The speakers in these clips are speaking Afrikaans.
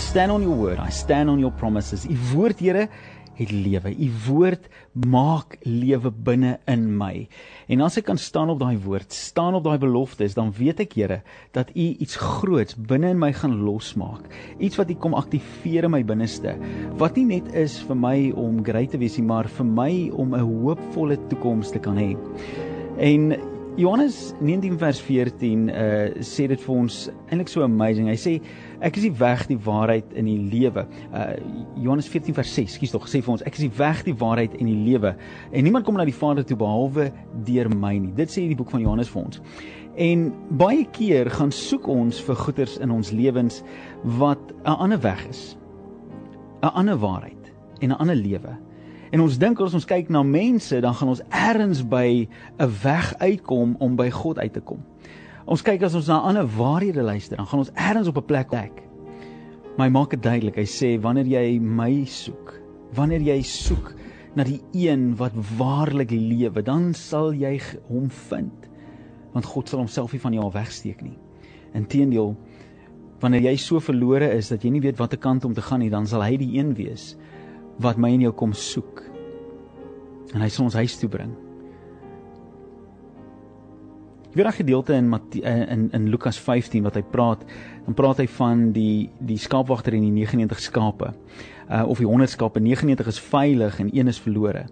stand on your word. I stand on your promises. U woord, Here, het lewe. U woord maak lewe binne in my. En as ek kan staan op daai woord, staan op daai beloftes, dan weet ek, Here, dat U iets groots binne in my gaan losmaak. Iets wat U kom aktiveer in my binneste. Wat nie net is vir my om great te wees nie, maar vir my om 'n hoopvolle toekoms te kan hê. En Johannes 19 vers 14 uh sê dit vir ons eintlik so amazing. Hy sê ek is die weg, die waarheid en die lewe. Uh Johannes 14 vers 6, skuis tog, sê vir ons ek is die weg, die waarheid en die lewe. En niemand kom na die Vader toe behalwe deur my nie. Dit sê die boek van Johannes vir ons. En baie keer gaan soek ons vir goeders in ons lewens wat 'n ander weg is. 'n ander waarheid en 'n ander lewe. En ons dink as ons kyk na mense, dan gaan ons eers by 'n weg uitkom om by God uit te kom. Ons kyk as ons na ander waarhede luister, dan gaan ons eers op 'n plek dek. Maar hy maak dit duidelik. Hy sê wanneer jy my soek, wanneer jy soek na die een wat waarlik lewe, dan sal jy hom vind. Want God sal homself nie van jou wegsteek nie. Inteendeel, wanneer jy so verlore is dat jy nie weet watter kant om te gaan nie, dan sal hy die een wees wat my en jou kom soek. En hy sal ons huis toe bring. Ek weet 'n gedeelte in in in Lukas 15 wat hy praat, dan praat hy van die die skaapwagter en die 99 skape. Uh of die 100 skape, 99 is veilig en een is verlore.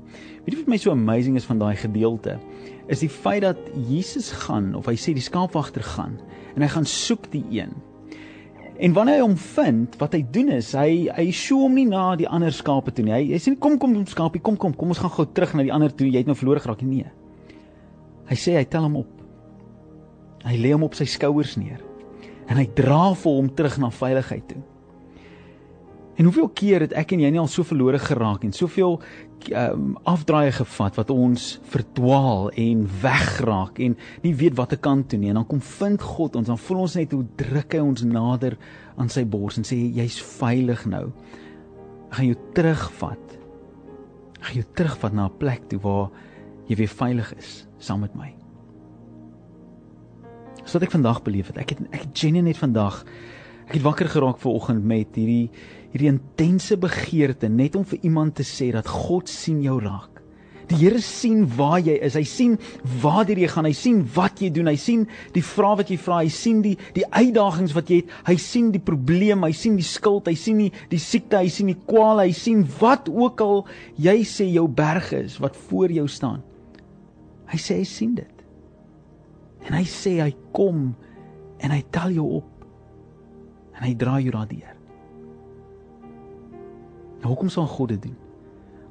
Weet jy wat my so amazing is van daai gedeelte? Is die feit dat Jesus gaan of hy sê die skaapwagter gaan en hy gaan soek die een En wanneer hy hom vind, wat hy doen is hy hy show hom nie na die ander skape toe nie. Hy, hy sê kom kom kom skapie, kom kom, kom ons gaan gou terug na die ander toe. Jy het nou verlore geraak nie. Nee. Hy sê hy tel hom op. Hy lê hom op sy skouers neer. En hy dra vir hom terug na veiligheid toe. En hoeveel keer het ek en jy nie al so verlore geraak en soveel um, afdraai gevat wat ons verdwaal en wegraak en nie weet watter kant toe nie en dan kom vind God ons dan voel ons net hoe druk hy ons nader aan sy bors en sê jy's veilig nou. Ek gaan jou terugvat. Ek gaan jou terugvat na 'n plek toe waar jy weer veilig is saam met my. So wat ek vandag beleef het, ek het ek genuine net vandag ek het wakker geraak vanoggend met hierdie hierdie intense begeerte net om vir iemand te sê dat God sien jou raak. Die Here sien waar jy is. Hy sien waar jy gaan. Hy sien wat jy doen. Hy sien die vrae wat jy vra. Hy sien die die uitdagings wat jy het. Hy sien die probleem. Hy sien die skuld. Hy sien die die siekte. Hy sien die kwale. Hy sien wat ook al jy sê jou berg is wat voor jou staan. Hy sê hy sien dit. En hy sê hy kom en hy tel jou op. En hy dra jou daardeur. Nou hoekom sal God dit doen?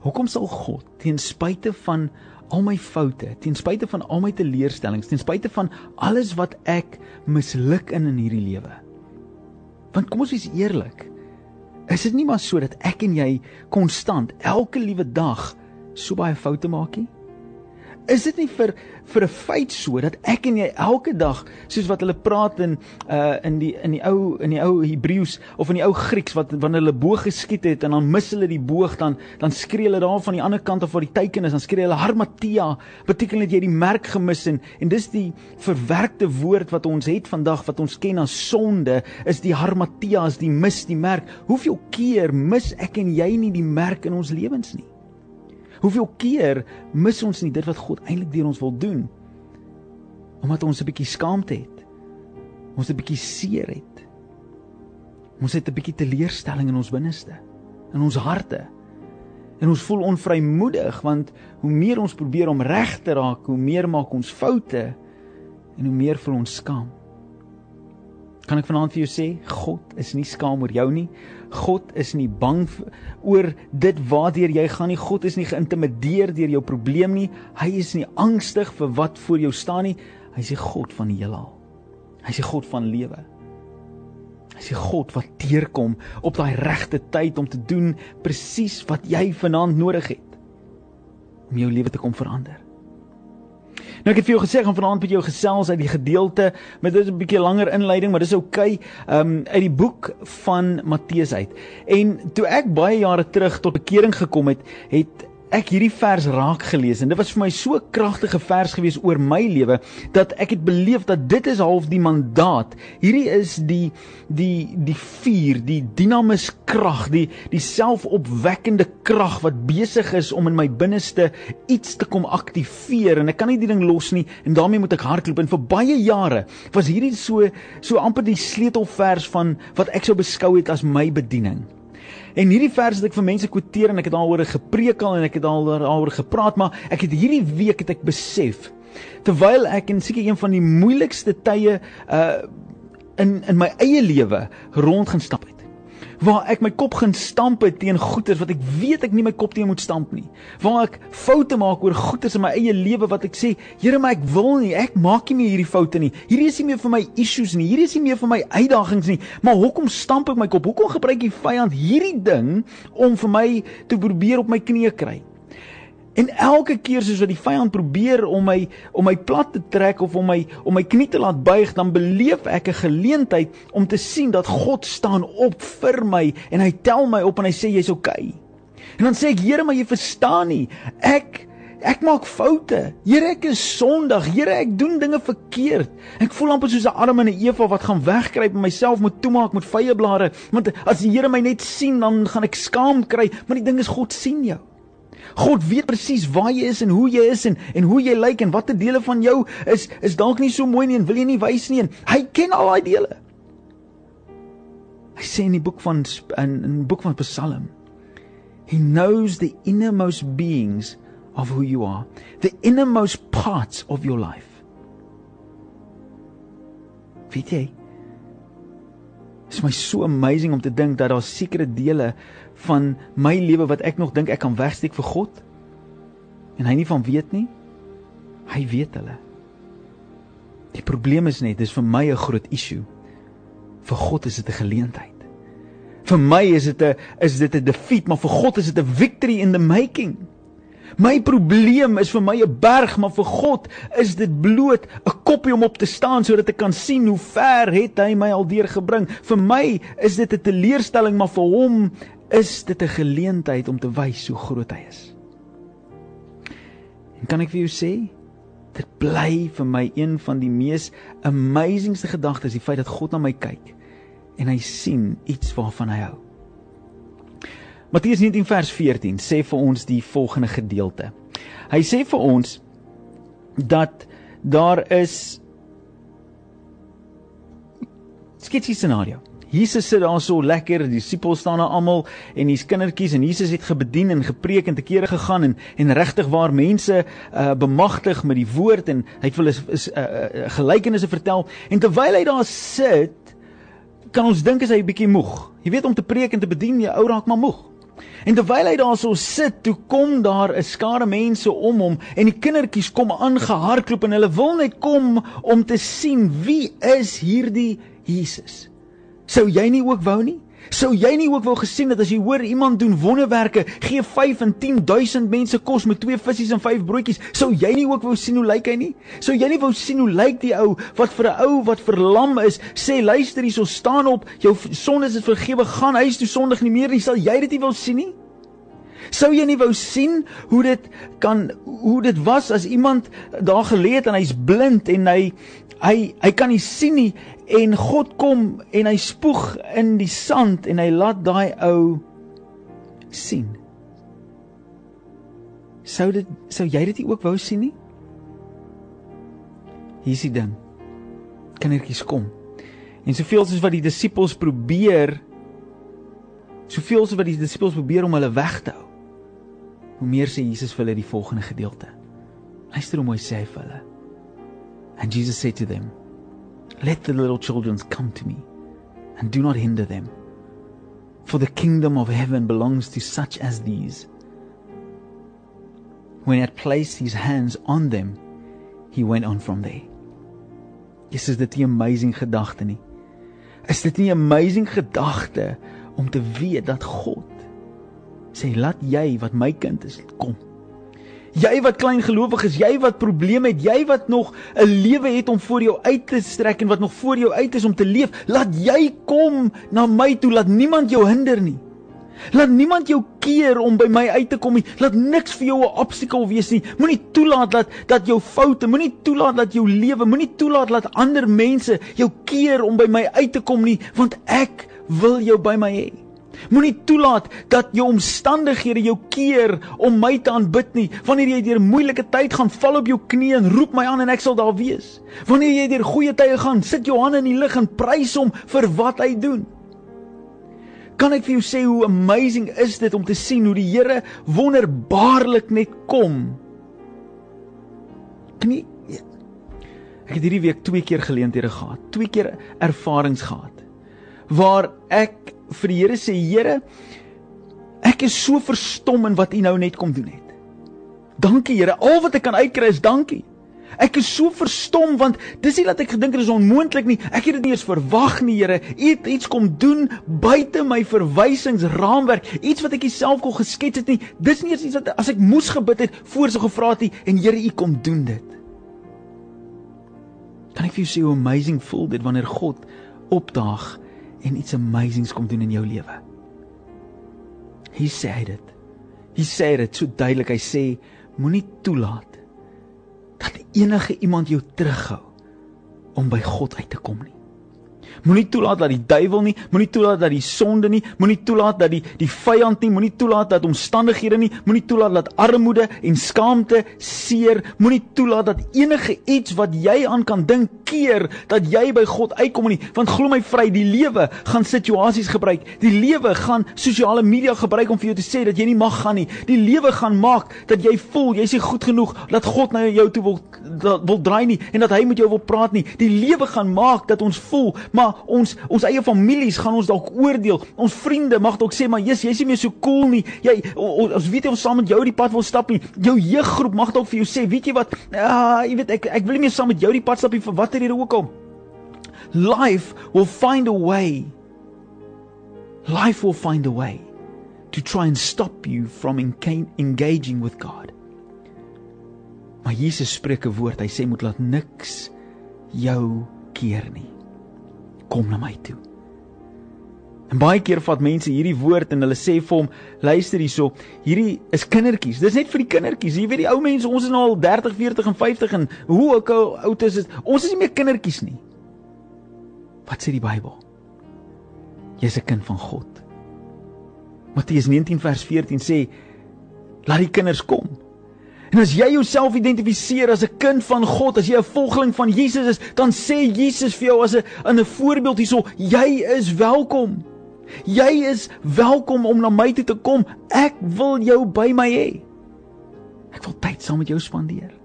Hoekom sal God ten spyte van al my foute, ten spyte van al my teleurstellings, ten spyte van alles wat ek misluk in in hierdie lewe? Want kom ons wees eerlik. Is dit nie maar so dat ek en jy konstant elke liewe dag so baie foute maak nie? Is dit nie vir vir 'n feit so dat ek en jy elke dag soos wat hulle praat in uh in die in die ou in die ou Hebreëus of in die ou Grieks wat wanneer hulle boog geskiet het en dan mis hulle die boog dan dan skree hulle daar van die ander kant af waar die teiken is dan skree hulle harmatia beteken dit jy die merk gemis en en dis die verwerkte woord wat ons het vandag wat ons ken as sonde is die harmatia is die mis die merk. Hoeveel keer mis ek en jy nie die merk in ons lewens nie Hoeveel keer mis ons nie dit wat God eintlik deur ons wil doen? Omdat ons 'n bietjie skaamte het. Ons 'n bietjie seer het. Ons het 'n bietjie teleurstelling in ons binneste, in ons harte. En ons voel onvrymoedig want hoe meer ons probeer om reg te raak, hoe meer maak ons foute en hoe meer voel ons skaam. Kan ek vanaand vir jou sê, God is nie skaam oor jou nie. God is nie bang oor dit waartoe jy gaan nie. God is nie geïntimideer deur jou probleem nie. Hy is nie angstig vir wat voor jou staan nie. Hy is die God van die heelal. Hy is die God van lewe. Hy is die God wat deurkom op daai regte tyd om te doen presies wat jy vanaand nodig het om jou lewe te kom verander. Nou ek het vir jou gesê gaan vanaand met jou gesels uit die gedeelte met 'n bietjie langer inleiding, maar dis oukei, okay, um uit die boek van Matteus uit. En toe ek baie jare terug tot bekering gekom het, het ek hierdie vers raak gelees en dit was vir my so 'n kragtige vers gewees oor my lewe dat ek het beleef dat dit is half die mandaat. Hierdie is die die die vuur, die dinamus krag, die die selfopwekkende krag wat besig is om in my binneste iets te kom aktiveer en ek kan nie die ding los nie en daarmee moet ek hardloop en vir baie jare was hierdie so so amper die sleutelvers van wat ek sou beskou het as my bediening. En hierdie vers het ek vir mense quoteer en ek het daaroor gepreek al en ek het daaroor gepraat, maar ek het hierdie week het ek besef terwyl ek in seker een van die moeilikste tye uh in in my eie lewe rond gaan stap het waar ek my kop gaan stamp teen goeters wat ek weet ek nie my kop teen moet stamp nie. Waar ek foute maak oor goeters in my eie lewe wat ek sê, Here, maar ek wil nie, ek maak nie meer hierdie foute nie. Hierdie is nie meer vir my issues nie. Hierdie is nie meer vir my uitdagings nie. Maar hoekom stamp ek my kop? Hoekom gebruik die vyand hierdie ding om vir my te probeer op my knieë kry? En elke keer soos wat die vyand probeer om my om my plat te trek of om my om my knie te laat buig, dan beleef ek 'n geleentheid om te sien dat God staan op vir my en hy tel my op en hy sê jy's okay. En dan sê ek, Here, maar jy verstaan nie. Ek ek maak foute. Here, ek is sondig. Here, ek doen dinge verkeerd. Ek voel amper soos 'n Adam en 'n Eva wat gaan wegkruip en myself moet toemaak met vye blare, want as die Here my net sien, dan gaan ek skaam kry, maar die ding is God sien jou. God weet presies waar jy is en hoe jy is en en hoe jy lyk en watter dele van jou is is dalk nie so mooi nie en wil jy nie wys nie en hy ken al daai dele. Hy sê in die boek van in in die boek van Psalm He knows the innermost beings of who you are, the innermost parts of your life. Weet jy? Dit is my so amazing om te dink dat daar sekere dele van my lewe wat ek nog dink ek kan wegsteek vir God en hy nie van weet nie. Hy weet hulle. Die probleem is net dis vir my 'n groot issue. Vir God is dit 'n geleentheid. Vir my is dit 'n is dit 'n defeat, maar vir God is dit 'n victory in the making. My probleem is vir my 'n berg, maar vir God is dit bloot 'n koppie om op te staan sodat ek kan sien hoe ver het hy my al deurgebring. Vir my is dit 'n teleurstelling, maar vir hom is dit 'n geleentheid om te wys hoe groot hy is. En kan ek vir jou sê, dit bly vir my een van die mees amazingste gedagtes, die feit dat God na my kyk en hy sien iets waarvan hy hou. Matteus 19 vers 14 sê vir ons die volgende gedeelte. Hy sê vir ons dat daar is sketsie scenario. Jesus sit daar so lekker, die disippels staan daar almal en hier's kindertjies en Jesus het gebedien en gepreek en te kere gegaan en en regtig waar mense uh bemagtig met die woord en hy het hulle is, is uh, uh gelykenisse vertel en terwyl hy daar sit kan ons dink as hy bietjie moeg. Jy weet om te preek en te bedien, jy ou raak maar moeg. En terwyl hy daar so sit, toe kom daar 'n skare mense om hom en die kindertjies kom aangehardloop en hulle wil net kom om te sien wie is hierdie Jesus. Sou jy nie ook wou nie? Sou jy nie ook wou gesien het as jy hoor iemand doen wonderwerke, gee 5 en 10000 mense kos met twee visse en vyf broodjies, sou jy nie ook wou sien hoe lyk hy nie? Sou jy nie wou sien hoe lyk die ou wat vir 'n ou wat verlam is, sê luister hierso staan op, jou sondes is vergewe, gaan huis toe sondig nie meer nie, sal jy dit nie wou sien nie? Sou jy nie wou sien hoe dit kan hoe dit was as iemand daar gelê het en hy's blind en hy hy hy kan nie sien nie en God kom en hy spoeg in die sand en hy laat daai ou sien. Sou dit sou jy dit ook wou sien nie? Hier is die ding. Kindertjies kom. En soveel soos wat die disippels probeer soveel soos wat die disippels probeer om hulle weg te hou. Hoe meer sê Jesus vir hulle die volgende gedeelte. Luister hoe mooi sê hy vir hulle. And Jesus said to them, Let the little children come to me, and do not hinder them. For the kingdom of heaven belongs to such as these. When he had placed his hands on them, he went on from there. Yes, is dit 'n amazing gedagte nie? Is dit nie 'n amazing gedagte om te weet dat God sê laat jy wat my kind is kom. Jy wat klein gelowig is, jy wat probleme het, jy wat nog 'n lewe het om voor jou uit te strek en wat nog voor jou uit is om te leef, laat jy kom na my toe, laat niemand jou hinder nie. Laat niemand jou keer om by my uit te kom nie. Laat niks vir jou 'n obstakel wees nie. Moenie toelaat dat dat jou foute, moenie toelaat dat jou lewe, moenie toelaat dat ander mense jou keer om by my uit te kom nie, want ek wil jou by my hê. Moenie toelaat dat jou omstandighede jou keer om my te aanbid nie. Wanneer jy deur moeilike tyd gaan, val op jou knieë en roep my aan en ek sal daar wees. Wanneer jy deur goeie tye gaan, sit jou hande in die lug en prys hom vir wat hy doen. Kan ek vir jou sê hoe amazing is dit om te sien hoe die Here wonderbaarlik net kom? Knie Ek het hierdie week twee keer geleenthede gehad, twee keer ervarings gehad waar ek vir die Here sê, Here, ek is so verstom in wat U nou net kom doen het. Dankie Here, al wat ek kan uitkry is dankie. Ek is so verstom want dis nie dat ek gedink het dit is onmoontlik nie. Ek het dit nie eens verwag nie, Here. U het iets kom doen buite my verwysingsraamwerk, iets wat ek self kon geskets het nie. Dis nie eens iets wat as ek moes gebid het voor so gevra het nie en Here, U kom doen dit. Kan ek vir jou sê hoe amazing voel dit wanneer God opdaag en iets amazings kom doen in jou lewe? Hy sê dit. Hy sê dit so duidelik. Hy sê moenie toelaat dat enige iemand jou terughou om by God uit te kom nie. Moenie toelaat dat die duiwel nie, moenie toelaat dat die sonde nie, moenie toelaat dat die die vyand nie, moenie toelaat dat omstandighede nie, moenie toelaat dat armoede en skaamte, seer, moenie toelaat dat enige iets wat jy aan kan dink keer dat jy by God uitkom nie, want glo my vry, die lewe gaan situasies gebruik. Die lewe gaan sosiale media gebruik om vir jou te sê dat jy nie mag gaan nie. Die lewe gaan maak dat jy voel jy's nie goed genoeg dat God na jou toe wil wil draai nie en dat hy met jou wil praat nie. Die lewe gaan maak dat ons voel maar ons ons eie families gaan ons dalk oordeel. Ons vriende mag dalk sê maar jy's jy's nie meer so cool nie. Jy ons weet jy ons saam met jou die pad wil stap nie. Jou jeuggroep mag dalk vir jou sê, weet jy wat? Ja, jy weet ek ek wil nie meer saam met jou die pad stap nie vir watter rede ook al. Life will find a way. Life will find a way to try and stop you from engaging with God. Maar Jesus spreek 'n woord. Hy sê moet laat niks jou keer nie kom na my toe. En baie keer vat mense hierdie woord en hulle sê vir hom, luister hierso, hierdie is kindertjies. Dis net vir die kindertjies. Jy weet die ou mense, ons is nou al 30, 40 en 50 en hoe ook al oud is dit, ons is nie meer kindertjies nie. Wat sê die Bybel? Jy's 'n kind van God. Matteus 19 vers 14 sê, laat die kinders kom. En as jy jouself identifiseer as 'n kind van God, as jy 'n volgeling van Jesus is, dan sê Jesus vir jou as 'n in 'n voorbeeld hierso, jy is welkom. Jy is welkom om na my toe te kom. Ek wil jou by my hê. Ek wil tyd saam met jou spandeer.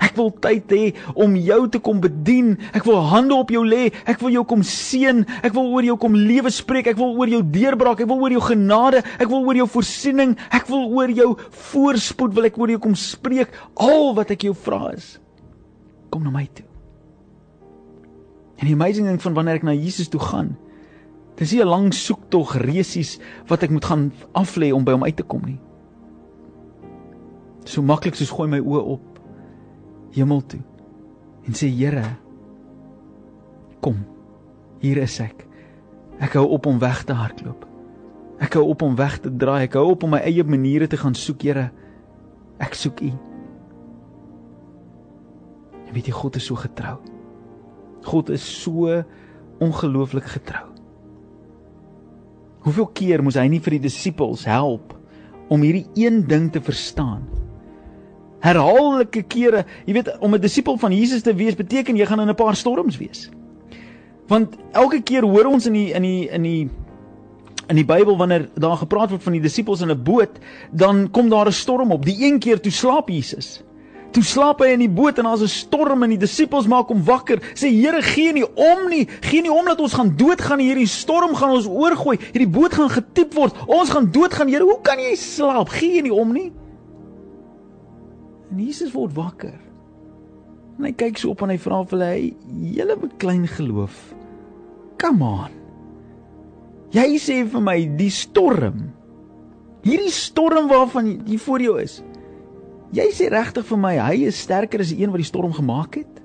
Ek wil tyd hê om jou te kom bedien. Ek wil hande op jou lê. Ek wil jou kom seën. Ek wil oor jou kom lewe spreek. Ek wil oor jou deurbraak. Ek wil oor jou genade. Ek wil oor jou voorsiening. Ek wil oor jou voorspoed wil ek oor jou kom spreek. Al wat ek jou vra is kom na my toe. En die amazing ding van wanneer ek na Jesus toe gaan, dis nie 'n lang soektog resies wat ek moet gaan aflê om by hom uit te kom nie. So maklik soos gooi my oë op hemel toe en sê Here kom. Hier is ek. Ek hou op om weg te hardloop. Ek hou op om weg te draai. Ek hou op om my eie maniere te gaan soek Here. Ek soek u. En weet jy God is so getrou. God is so ongelooflik getrou. Hoeveel keer moes hy nie vir die disippels help om hierdie een ding te verstaan herhaaldelike kere, jy weet, om 'n disipel van Jesus te wees beteken jy gaan in 'n paar storms wees. Want elke keer hoor ons in die in die in die in die Bybel wanneer daar gepraat word van die disippels in 'n boot, dan kom daar 'n storm op. Die een keer toe slaap Jesus. Toe slaap hy in die boot en daar's 'n storm en die disippels maak hom wakker. Sê Here, gee nie om nie. Gee nie om dat ons gaan doodgaan hierdie storm gaan ons oorgooi. Hierdie boot gaan getiep word. Ons gaan doodgaan. Here, hoe kan jy slaap? Gee nie om nie. En Jesus word wakker. En hy kyk so op en hy vra vir hulle: "Julle met klein geloof. Come on. Jy sê vir my die storm. Hierdie storm waarvan jy voor jou is. Jy sê regtig vir my hy is sterker as die een wat die storm gemaak het?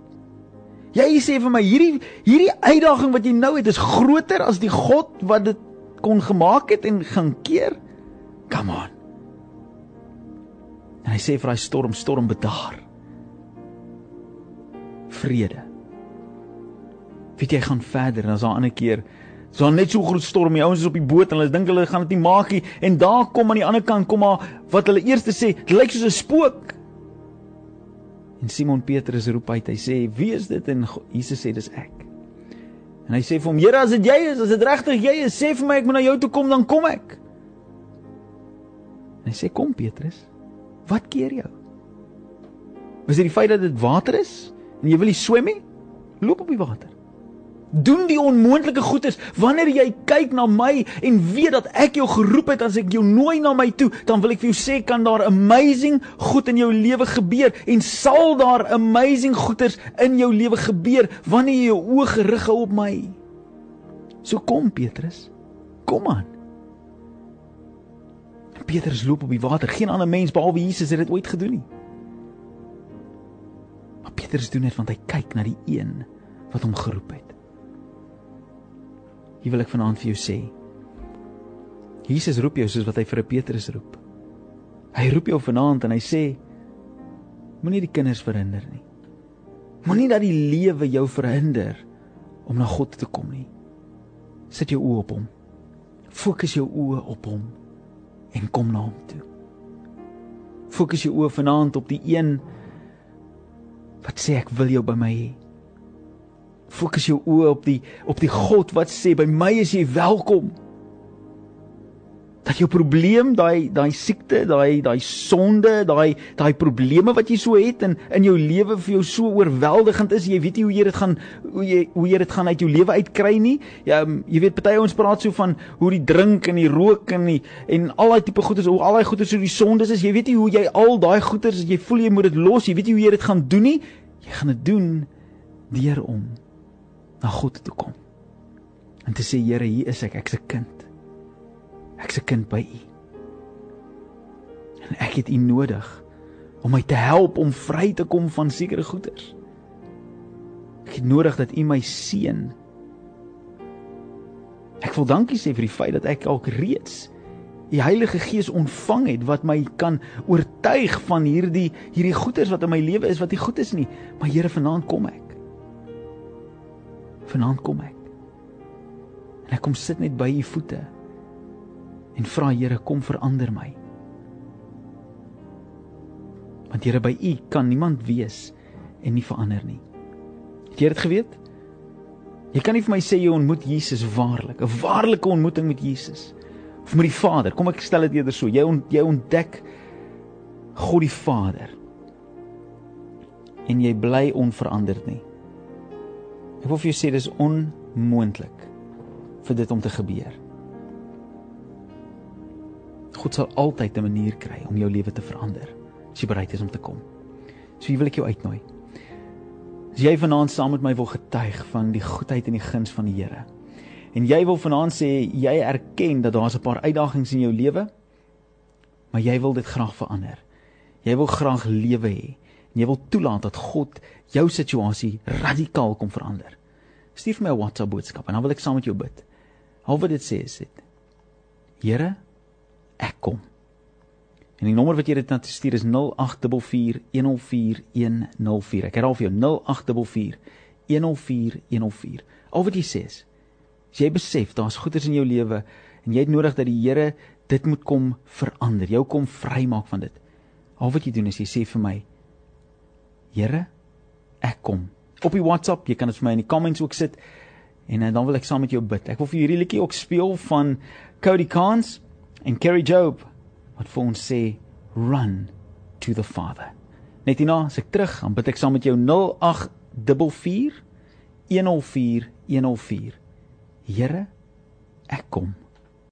Jy sê vir my hierdie hierdie uitdaging wat jy nou het is groter as die God wat dit kon gemaak het en gaan keer. Come on. En hy sê vir daai storm, storm bedaar. Vrede. Weet jy, gaan verder en is daar 'n ander keer So net so groot storm, die ouens is op die boot en hulle dink hulle gaan dit nie maak nie en daar kom aan die ander kant kom maar wat hulle eers sê, dit lyk soos 'n spook. En Simon Petrus roep uit, hy sê, "Wie is dit?" En Jesus sê, "Dis ek." En hy sê vir hom, "Here, as dit jy is, as dit regtig jy is, sê vir my ek moet na jou toe kom, dan kom ek." En hy sê, "Kom Petrus. Wat keer jou? Is dit die feit dat dit water is en jy wil nie swem nie? Loop op die water." doen die onmoontlike goedes wanneer jy kyk na my en weet dat ek jou geroep het as ek jou nooi na my toe dan wil ek vir jou sê kan daar amazing goed in jou lewe gebeur en sal daar amazing goeders in jou lewe gebeur wanneer jy jou oë gerig hou op my so kom Petrus kom aan Petrus loop op die water geen ander mens behalwe Jesus het dit ooit gedoen nie maar Petrus doen dit want hy kyk na die een wat hom geroep het Hier wil ek vanaand vir jou sê. Jesus roep jou soos wat hy vir Petrus roep. Hy roep jou vanaand en hy sê moenie die kinders verhinder nie. Moenie dat die lewe jou verhinder om na God te kom nie. Sit jou oë op hom. Fokus jou oë op hom en kom na hom toe. Fokus jou oë vanaand op die een wat sê ek wil jou by my hê. Fokus jou oë op die op die God wat sê by my is jy welkom. Dat jou probleem, daai daai siekte, daai daai sonde, daai daai probleme wat jy so het in in jou lewe vir jou so oorweldigend is, jy weet nie hoe jy dit gaan hoe jy hoe jy dit gaan uit jou lewe uitkry nie. Ja, jy weet party ouens praat so van hoe die drink en die rook en die en al daai tipe goeders, hoe al daai goeders so die sondes is. Jy weet nie hoe jy al daai goeders, jy voel jy moet dit los, jy weet nie hoe jy dit gaan doen nie. Jy gaan dit doen deur om na God toe kom. En te sê Here, hier is ek, ek's 'n kind. Ek's 'n kind by U. En ek het U nodig om my te help om vry te kom van sekere goeders. Ek het nodig dat U my seën. Ek wil dankie sê vir die feit dat ek al reeds die Heilige Gees ontvang het wat my kan oortuig van hierdie hierdie goeders wat in my lewe is wat nie goed is nie. Maar Here, vanaand kom ek. Vanaand kom ek. En ek kom sit net by u voete en vra Here, kom verander my. Want Here, by u kan niemand wees en nie verander nie. Het jy dit geweet? Jy kan nie vir my sê jy ontmoet Jesus waarlik, 'n waarlike ontmoeting met Jesus of met die Vader. Kom ek stel dit eerder so. Jy ont, jy ontdek God die Vader en jy bly onveranderd nie. Ek wil vir jou sê dis onmoontlik vir dit om te gebeur. God sal altyd 'n manier kry om jou lewe te verander as jy bereid is om te kom. So hier wil ek jou uitnooi. As jy vanaand saam met my wil getuig van die goedheid en die guns van die Here. En jy wil vanaand sê jy erken dat daar 'n paar uitdagings in jou lewe, maar jy wil dit graag verander. Jy wil graag lewe hê en jy wil toelaat dat God jou situasie radikaal kom verander. Stuur vir my 'n WhatsApp boodskap en dan wil ek saam met jou bid. Al wat dit sê is dit. Here, ek kom. En die nommer wat jy dit na te stuur is 0844104104. Ek herhaal vir jou 0844104104. Al wat jy sê is as jy besef daar's goeders in jou lewe en jy het nodig dat die Here dit moet kom verander, jou kom vrymaak van dit. Al wat jy doen is jy sê vir my Here, ek kom op die WhatsApp. Jy kan dit vir my in die comments ook sit. En uh, dan wil ek saam met jou bid. Ek wil vir hierdie liedjie ook speel van Cody Carnes en Kerry Job wat vir ons sê run to the Father. Net hierna, as ek terug, dan bid ek saam met jou 0844 104 104. Here, ek kom.